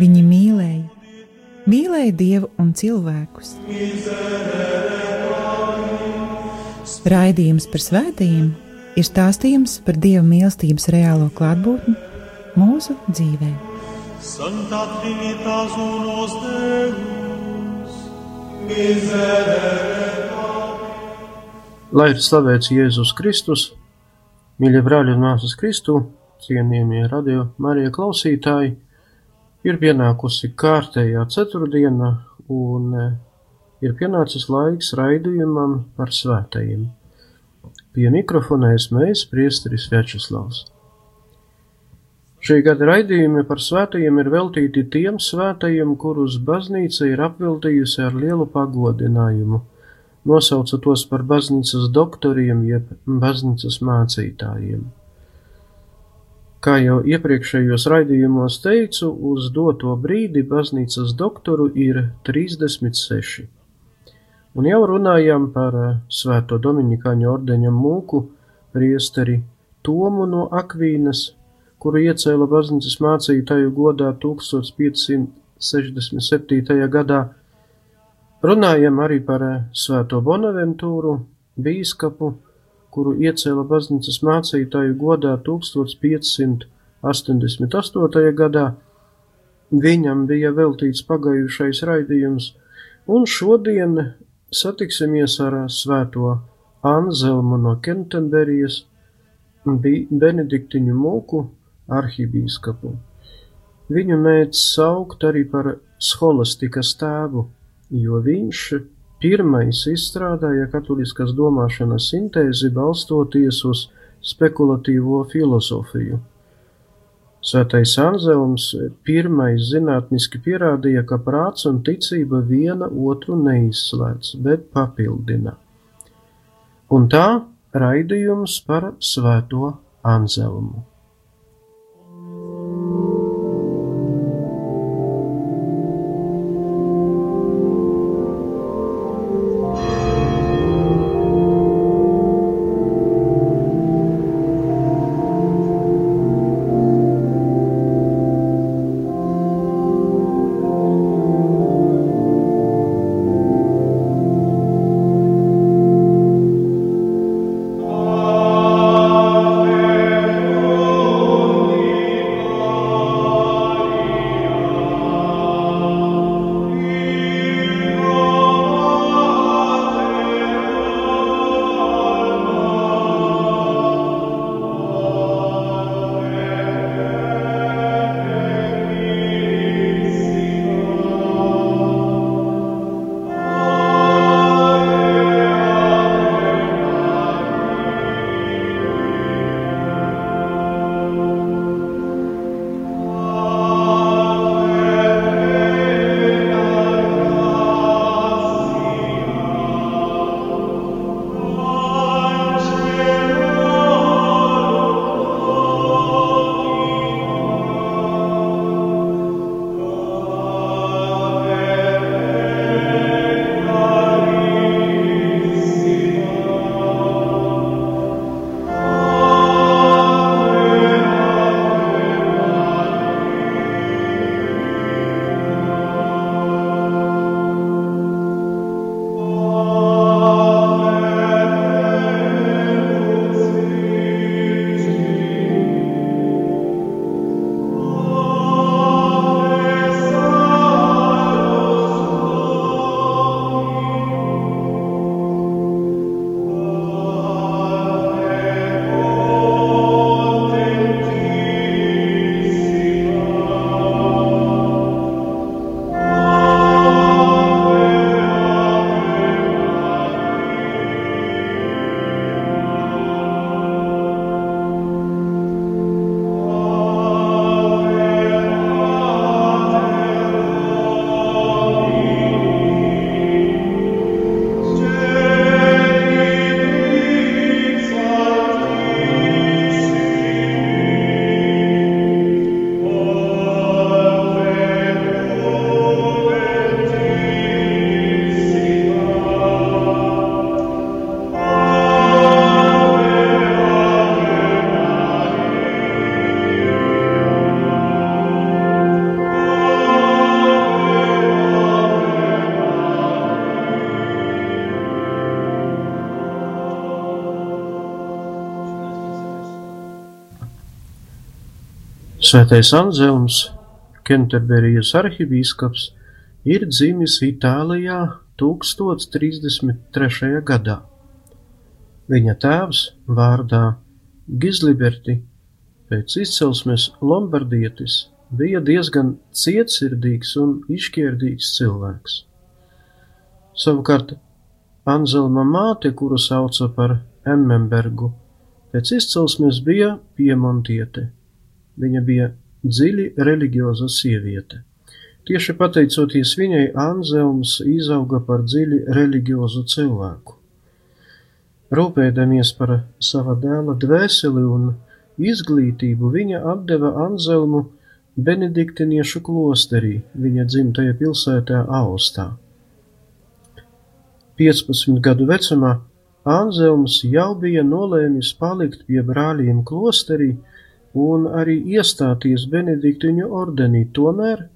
Viņi mīlēja, mīlēja Dievu un cilvēkus. Raidījums par svētījumiem ir stāstījums par Dieva mīlestības reālo klātbūtni mūsu dzīvē. Santa Trinitas unos Deus, miserere Lai ir slavēts Jēzus Kristus, mīļie brāļi un māsas Kristu, cienījamie radio Marija klausītāji! Ir pienākusi kārtējā ceturtdiena un e, ir pienācis laiks raidījumam par svētajiem. Pie mikrofona esmu es, priesteris Večeslavs. Šī gada raidījumi par svētajiem ir veltīti tiem svētajiem, kurus baznīca ir apveltījusi ar lielu pagodinājumu, nosauca tos par baznīcas doktoriem jeb baznīcas mācītājiem. Kā jau iepriekšējos raidījumos teicu, uz doto brīdi baznīcas doktoru ir 36. Un jau runājām par eh, svēto Dominikāņu ordeņa mūku priesteri Tomu no Akvīnas, kuru iecēla baznīcas mācītāju godā 1567. gadā. Runājam arī par eh, svēto Bonaventūru, bīskapu, kuru iecēla baznīcas mācītāju godā 1588. gadā. Viņam bija veltīts pagājušais raidījums, un šodien satiksimies ar svēto Anzelmu no Kentenberijas, Benediktiņu mūku arhibīskapu. Viņu mēdz saukt arī par scholastikas tēvu, jo viņš Pirmais izstrādāja katoliskas domāšanas sintēzi balstoties uz spekulatīvo filozofiju. Svētais Anzelms pirmais zinātniski pierādīja, ka prāts un ticība viena otru neizslēdz, bet papildina. Un tā raidījums par svēto Anzelmu. Svētais Anzelms, Kenterberijas arhibīskaps, ir dzimis Itālijā 1033. gadā. Viņa tēvs vārdā Gizliberti pēc izcelsmes lombardietis bija diezgan cietsirdīgs un izšķirdīgs cilvēks. Savukārt Anzelma māte, kuru sauca par Emmembergu, pēc izcelsmes bija piemontiete Viņa bija dziļi reliģioza sieviete. Tieši pateicoties viņai, Anzelms izauga par dziļi reliģiozu cilvēku. Rūpēdamies par sava dēla dvēseli un izglītību, viņa atdeva Anzelmu benediktiniešu klosterī, viņa dzimtajā pilsētā Austā. 15 gadu vecumā Anzelms jau bija nolēmis palikt pie brāļiem klosterī, un arī iestāties Benediktiņu ordenī, tomēr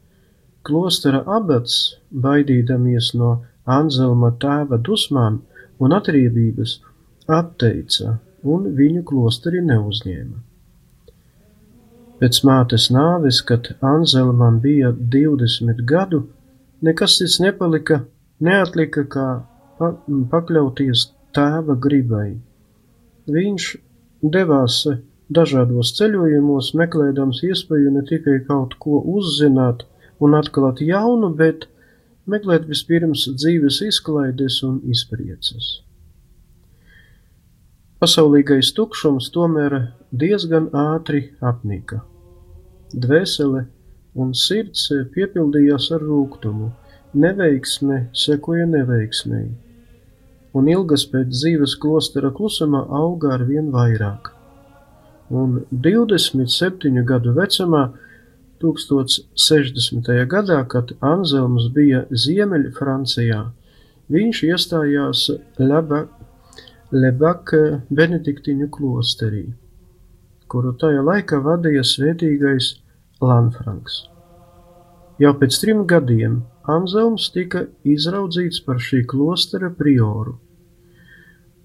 klostera abats, baidīdamies no Anzelma tēva dusmām un atriebības, atteica un viņu klosteri neuzņēma. Pēc mātes nāves, kad Anzelmam bija 20 gadu, nekas cits nepalika, neatlika kā pa, pakļauties tēva gribai. Viņš devās dažādos ceļojumos, meklēdams iespēju ne tikai kaut ko uzzināt un atklāt jaunu, bet meklēt vispirms dzīves izklaides un izprieces. Pasaulīgais tukšums tomēr diezgan ātri apnika. Dvēsele un sirds piepildījās ar rūgtumu, neveiksme sekoja neveiksmei, un ilgas pēc dzīves klostera klusumā auga ar vien vairāk un 27 gadu vecumā 1060. gadā, kad Anzelms bija Ziemeļfrancijā, viņš iestājās Lebaka benediktiņu klosterī, kuru tajā laikā vadīja svētīgais Lanfranks. Jau pēc trim gadiem Anzelms tika izraudzīts par šī klostera prioru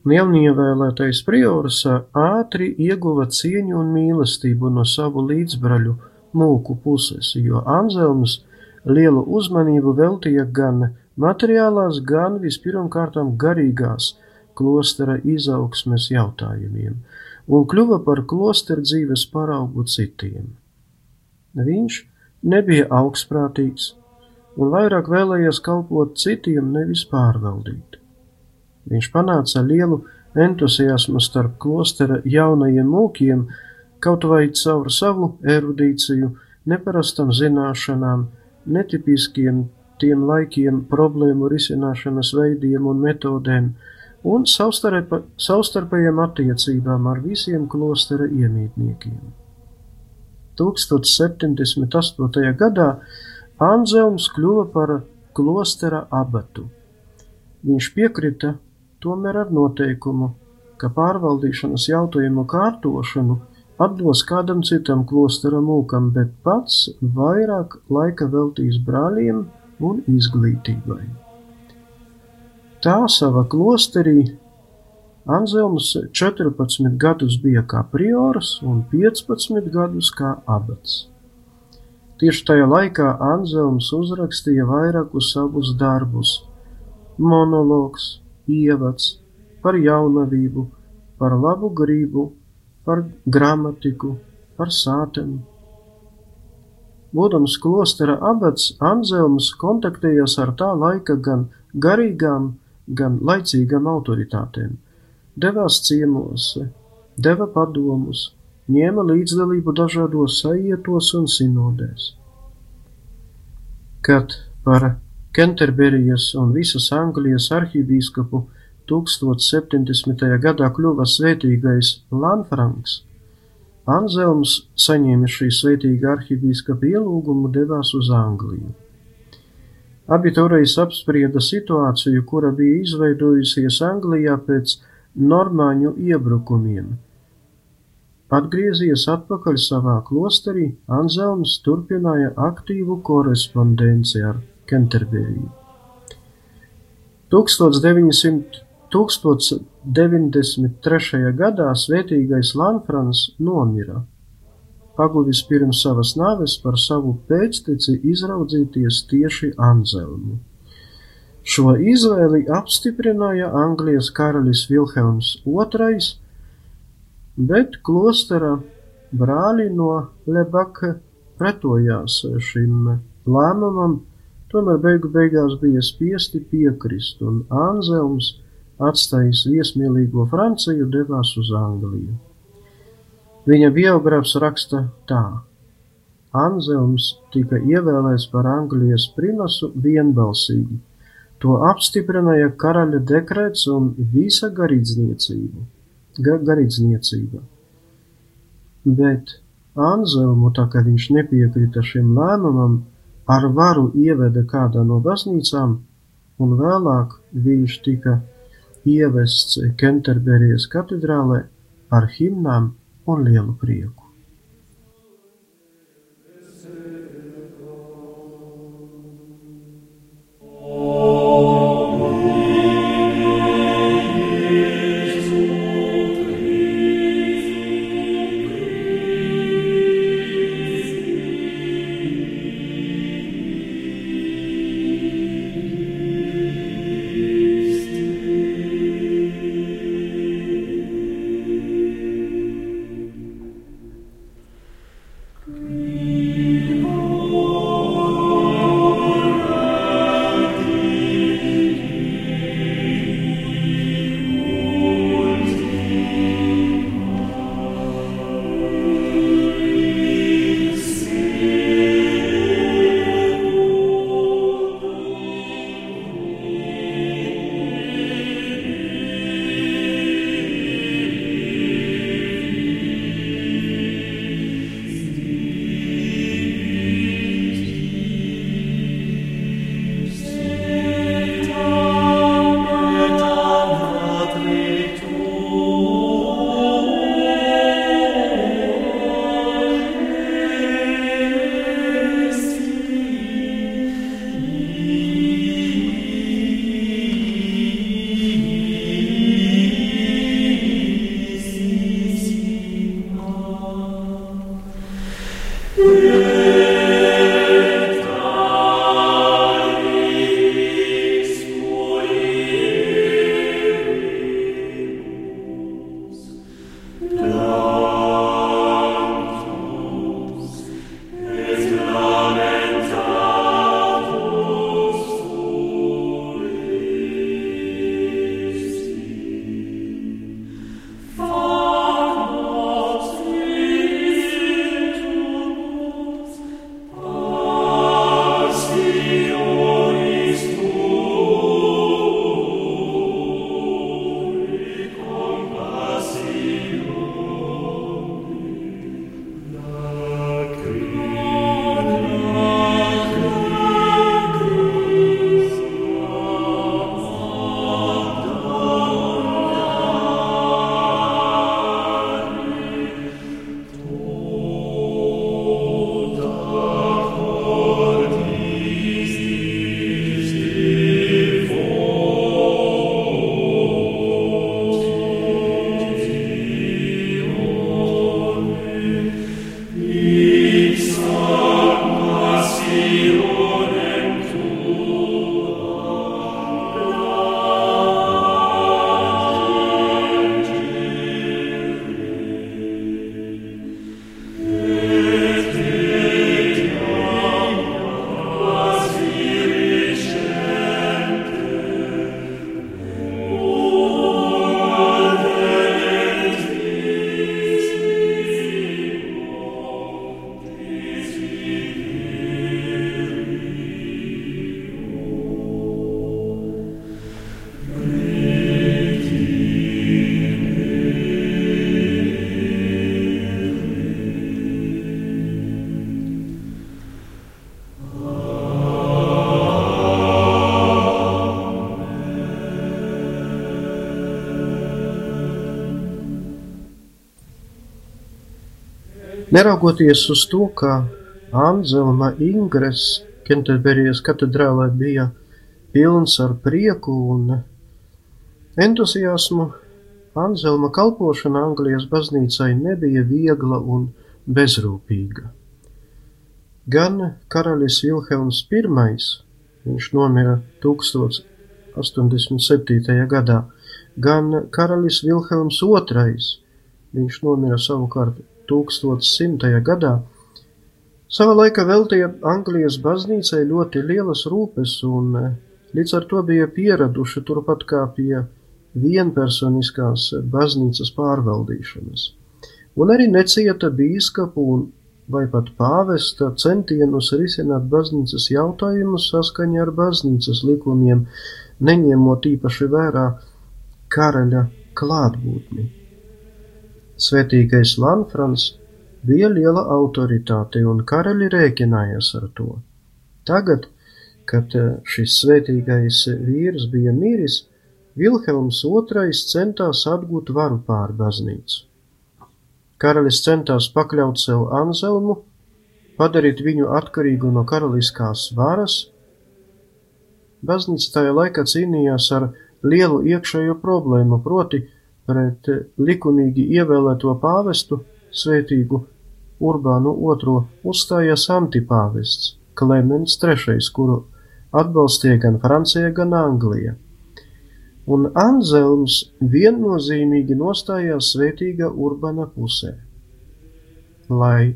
Jaunievēlētais priors ātri ieguva cieņu un mīlestību no savu līdzbraļu mūku puses, jo Anzelms lielu uzmanību veltīja gan materiālās, gan vispirmkārtām garīgās klostera izaugsmes jautājumiem un kļuva par klosteru dzīves paraugu citiem. Viņš nebija augstprātīgs un vairāk vēlējies kalpot citiem, nevis pārvaldīt. Viņš panāca lielu entuziasmu starp klostera jaunajiem mūkiem, kaut vai caur savu erudīciju, neparastam zināšanām, netipiskiem tiem laikiem problēmu risināšanas veidiem un metodēm un savstarpējām attiecībām ar visiem klostera iemītniekiem. 1078. gadā Anzelms kļuva par klostera abatu. Viņš piekrita tomēr ar noteikumu, ka pārvaldīšanas jautājumu kārtošanu atdos kādam citam klostera mūkam, bet pats vairāk laika veltīs brāļiem un izglītībai. Tā sava klosterī Anzelms 14 gadus bija kā priors un 15 gadus kā abats. Tieši tajā laikā Anzelms uzrakstīja vairākus savus darbus - monologs, ievads, par jaunavību, par labu gribu, par gramatiku, par sātenu. Būdams klostera abats, Anzelms kontaktējās ar tā laika gan garīgām, gan laicīgām autoritātēm, devās ciemos, deva padomus, ņēma līdzdalību dažādos sajietos un sinodēs. Kad par Kenterberijas un visas Anglijas arhibīskapu 1070. gadā kļuva svētīgais Lanfranks. Anzelms, saņēmis šī svētīga arhibīskapa ielūgumu, devās uz Angliju. Abi toreiz apsprieda situāciju, kura bija izveidojusies Anglijā pēc normāņu iebrukumiem. Atgriezies atpakaļ savā klosterī, Anzelms turpināja aktīvu korespondenci ar Kenterberiju. 1093. gadā svētīgais Lanfrans nomira. paguvis pirms savas nāves par savu pēcteci izraudzīties tieši Anzelmu. Šo izvēli apstiprināja Anglijas karalis Vilhelms II, bet klostera brāļi no Lebaka pretojās šim lēmumam, tomēr beigu beigās bija spiesti piekrist, un Anzelms, atstājis viesmīlīgo Franciju, devās uz Angliju. Viņa biogrāfs raksta tā: Anzelms tika ievēlēts par Anglijas prinasu vienbalsīgi. To apstiprināja karaļa dekrets un visa garīdzniecība. Ga garīdzniecība. Bet Anzelmu, tā kā viņš nepiekrita šim lēmumam, ar varu ieveda kādā no baznīcām, un vēlāk viņš tika ievests Kenterberijas katedrālē ar himnām un lielu prieku. Neraugoties uz to, ka Anzelma ingres Kenterberijas katedrālē bija pilns ar prieku un entuziasmu, Anzelma kalpošana Anglijas baznīcai nebija viegla un bezrūpīga. Gan karalis Vilhelms I, viņš nomira 1087. gadā, gan karalis Vilhelms II, viņš nomira savukārt 1100. gadā, Sava laika veltīja Anglijas baznīcai ļoti lielas rūpes un eh, līdz ar to bija pieraduši turpat kā pie vienpersoniskās baznīcas pārvaldīšanas, un arī necieta bīskapu un vai pat pāvesta centienus risināt baznīcas jautājumus saskaņā ar baznīcas likumiem, neņemot īpaši vērā karaļa klātbūtni. Svētīgais Lanfrans bija liela autoritāte un karaļi rēķinājās ar to. Tagad, kad eh, šis svētīgais vīrs bija miris, Vilhelms II centās atgūt varu pār baznīcu. Karalis centās pakļaut sev Anzelmu, padarīt viņu atkarīgu no karaliskās varas. Baznīca tajā laikā cīnījās ar lielu iekšējo problēmu, proti pret likumīgi ievēlēto pāvestu svētīgu Urbānu II uzstājās antipāvests Klemens III, kuru atbalstīja gan Francija, gan Anglija, un Anzelms viennozīmīgi nostājās svētīga Urbana pusē. Lai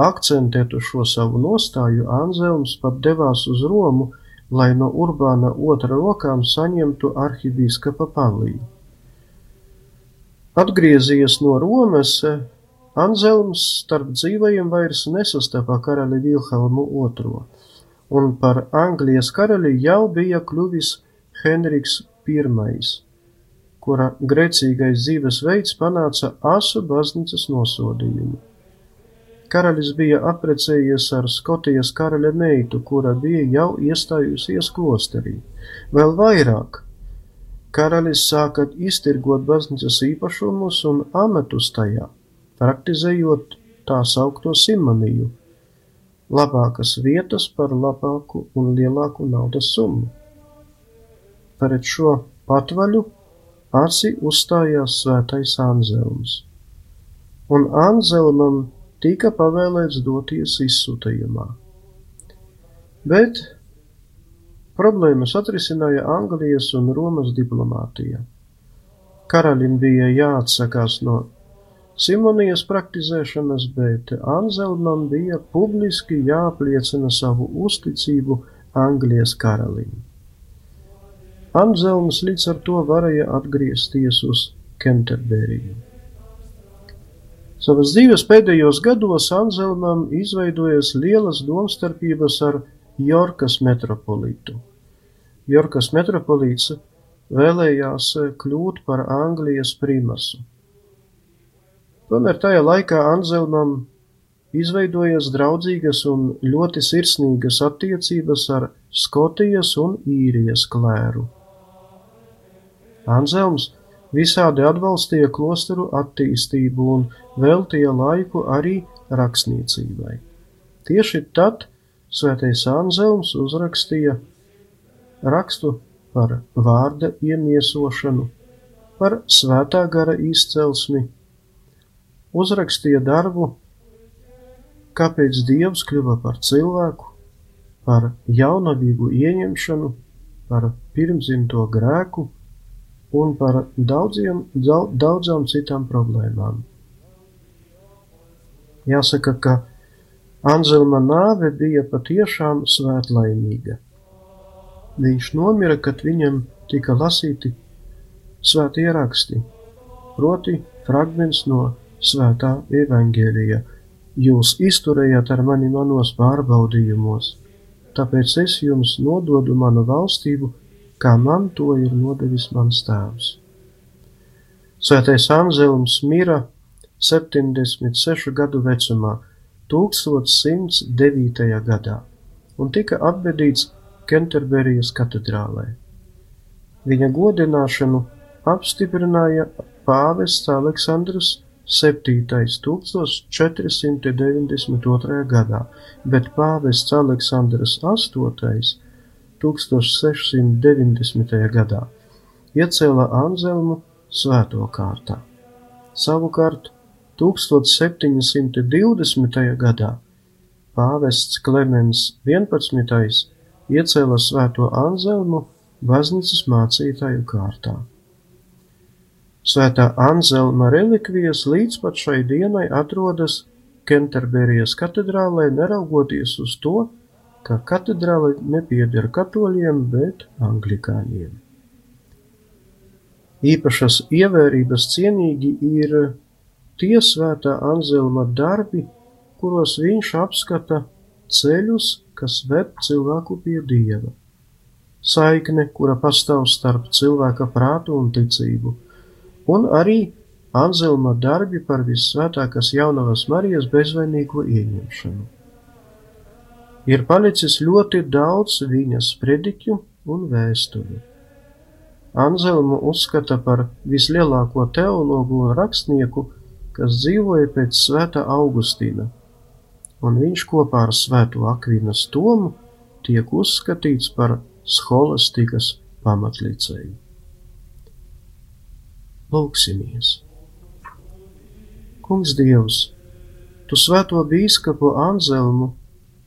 akcentētu šo savu nostāju, Anzelms pat devās uz Romu, lai no Urbāna otra rokām saņemtu arhibīskapa palīgu. Atgriezies no Romas, Anzelms starp dzīvajiem vairs nesastapa karali Vilhelmu II, un par Anglijas karali jau bija kļuvis Henriks I, kura grēcīgais dzīves veids panāca asu baznīcas nosodījumu. Karalis bija apprecējies ar Skotijas karaļa meitu, kura bija jau iestājusies klosterī. Vēl vairāk, karalis sāka iztirgot baznīcas īpašumus un amatus tajā praktizējot tā saukto simoniju – labākas vietas par labāku un lielāku naudas summu. Pret šo patvaļu asi uzstājās svētais Anzelms, un Anzelmam tika pavēlēts doties izsūtījumā. Bet problēmas atrisināja Anglijas un Romas diplomātija. Karalim bija jāatsakās no Simonijas praktizēšanas, bet Anzelmam bija publiski jāapliecina savu uzticību Anglijas karalim. Anzelms līdz ar to varēja atgriezties uz Kenterberiju. Savas dzīves pēdējos gados Anzelmam izveidojas lielas domstarpības ar Jorkas metropolītu. Jorkas metropolīts vēlējās kļūt par Anglijas primasu. Tomēr tajā laikā Anzelmam izveidojas draudzīgas un ļoti sirsnīgas attiecības ar Skotijas un Īrijas klēru. Anzelms visādi atbalstīja klosteru attīstību un veltīja laiku arī rakstniecībai. Tieši tad svētais Anzelms uzrakstīja rakstu par vārda iemiesošanu, par svētā gara izcelsmi, uzrakstīja darbu Kāpēc Dievs kļuva par cilvēku, par jaunavīgu ieņemšanu, par pirmzimto grēku un par daudziem, daudzām citām problēmām. Jāsaka, ka Anzelma nāve bija patiešām svētlaimīga. Viņš nomira, kad viņam tika lasīti svētie raksti, proti fragments no Svētā evaņģēlija, jūs izturējāt ar mani manos pārbaudījumos, tāpēc es jums nododu manu valstību, kā man to ir nodevis mans tēvs. Svētais Anzelms mira 76 gadu vecumā, 1109. gadā, un tika apbedīts Kenterberijas katedrālē. Viņa godināšanu apstiprināja pāvests Aleksandrs septītais tūkstoš četrissimti deviņdesmit otrajā gadā, bet pāvests Aleksandrs astotais tūkstoš sešsimt deviņdesmitajā gadā iecēla Anzelmu svēto kārtā. Savukārt 1720. gadā pāvests Klemens 11. iecēla svēto Anzelmu baznīcas mācītāju kārtā. Svētā Anzelma relikvijas līdz pat šai dienai atrodas Kenterberijas katedrālē, neraugoties uz to, ka katedrāle nepieder katoļiem, bet anglikāņiem. Īpašas ievērības cienīgi ir tie svētā Anzelma darbi, kuros viņš apskata ceļus, kas ved cilvēku pie Dieva. Saikne, kura pastāv starp cilvēka prātu un ticību, un arī Anzelma darbi par vissvētākās jaunavas Marijas bezvainīgo ieņemšanu. Ir palicis ļoti daudz viņas prediķu un vēstuļu. Anzelmu uzskata par vislielāko teologu un rakstnieku, kas dzīvoja pēc svētā Augustīna, un viņš kopā ar svēto Akvīnas Tomu tiek uzskatīts par scholastikas pamatlicēju. Lūksimies! Kungs Dievs, Tu svēto bīskapu Anzelmu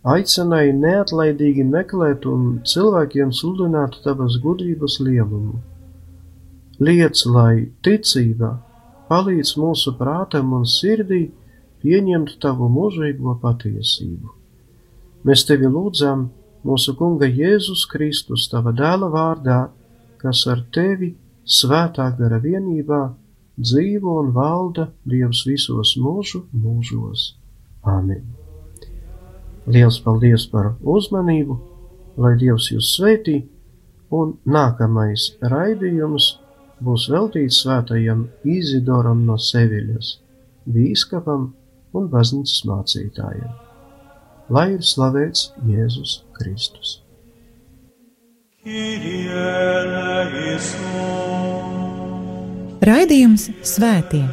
aicināji neatlaidīgi meklēt un cilvēkiem sludināt Tavas gudrības lielumu. Liec, lai ticība palīdz mūsu prātam un sirdī pieņemt Tavu mūžīgo patiesību. Mēs Tevi lūdzam mūsu Kunga Jēzus Kristus Tava dēla vārdā, kas ar Tevi svētā gara vienībā dzīvo un valda Dievs visos mūžu mūžos. Āmen! Liels paldies par uzmanību, lai Dievs jūs sveitī, un nākamais raidījums būs veltīts svētajam Izidoram no Seviļas, bīskapam un baznīcas mācītājiem. Lai ir slavēts Jēzus Kristus! Raidījums Svētie.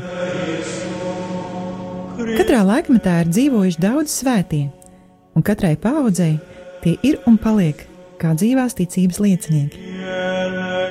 Katrā laikmetā ir dzīvojuši daudz svētie, un katrai paudzei tie ir un paliek kā dzīvās ticības liecinieki.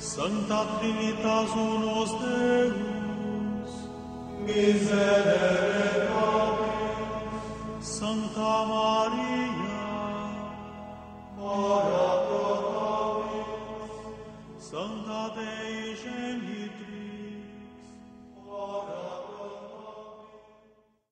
Santa Trinitas unus Deus, miserere nobis. Sancta Maria, ora pro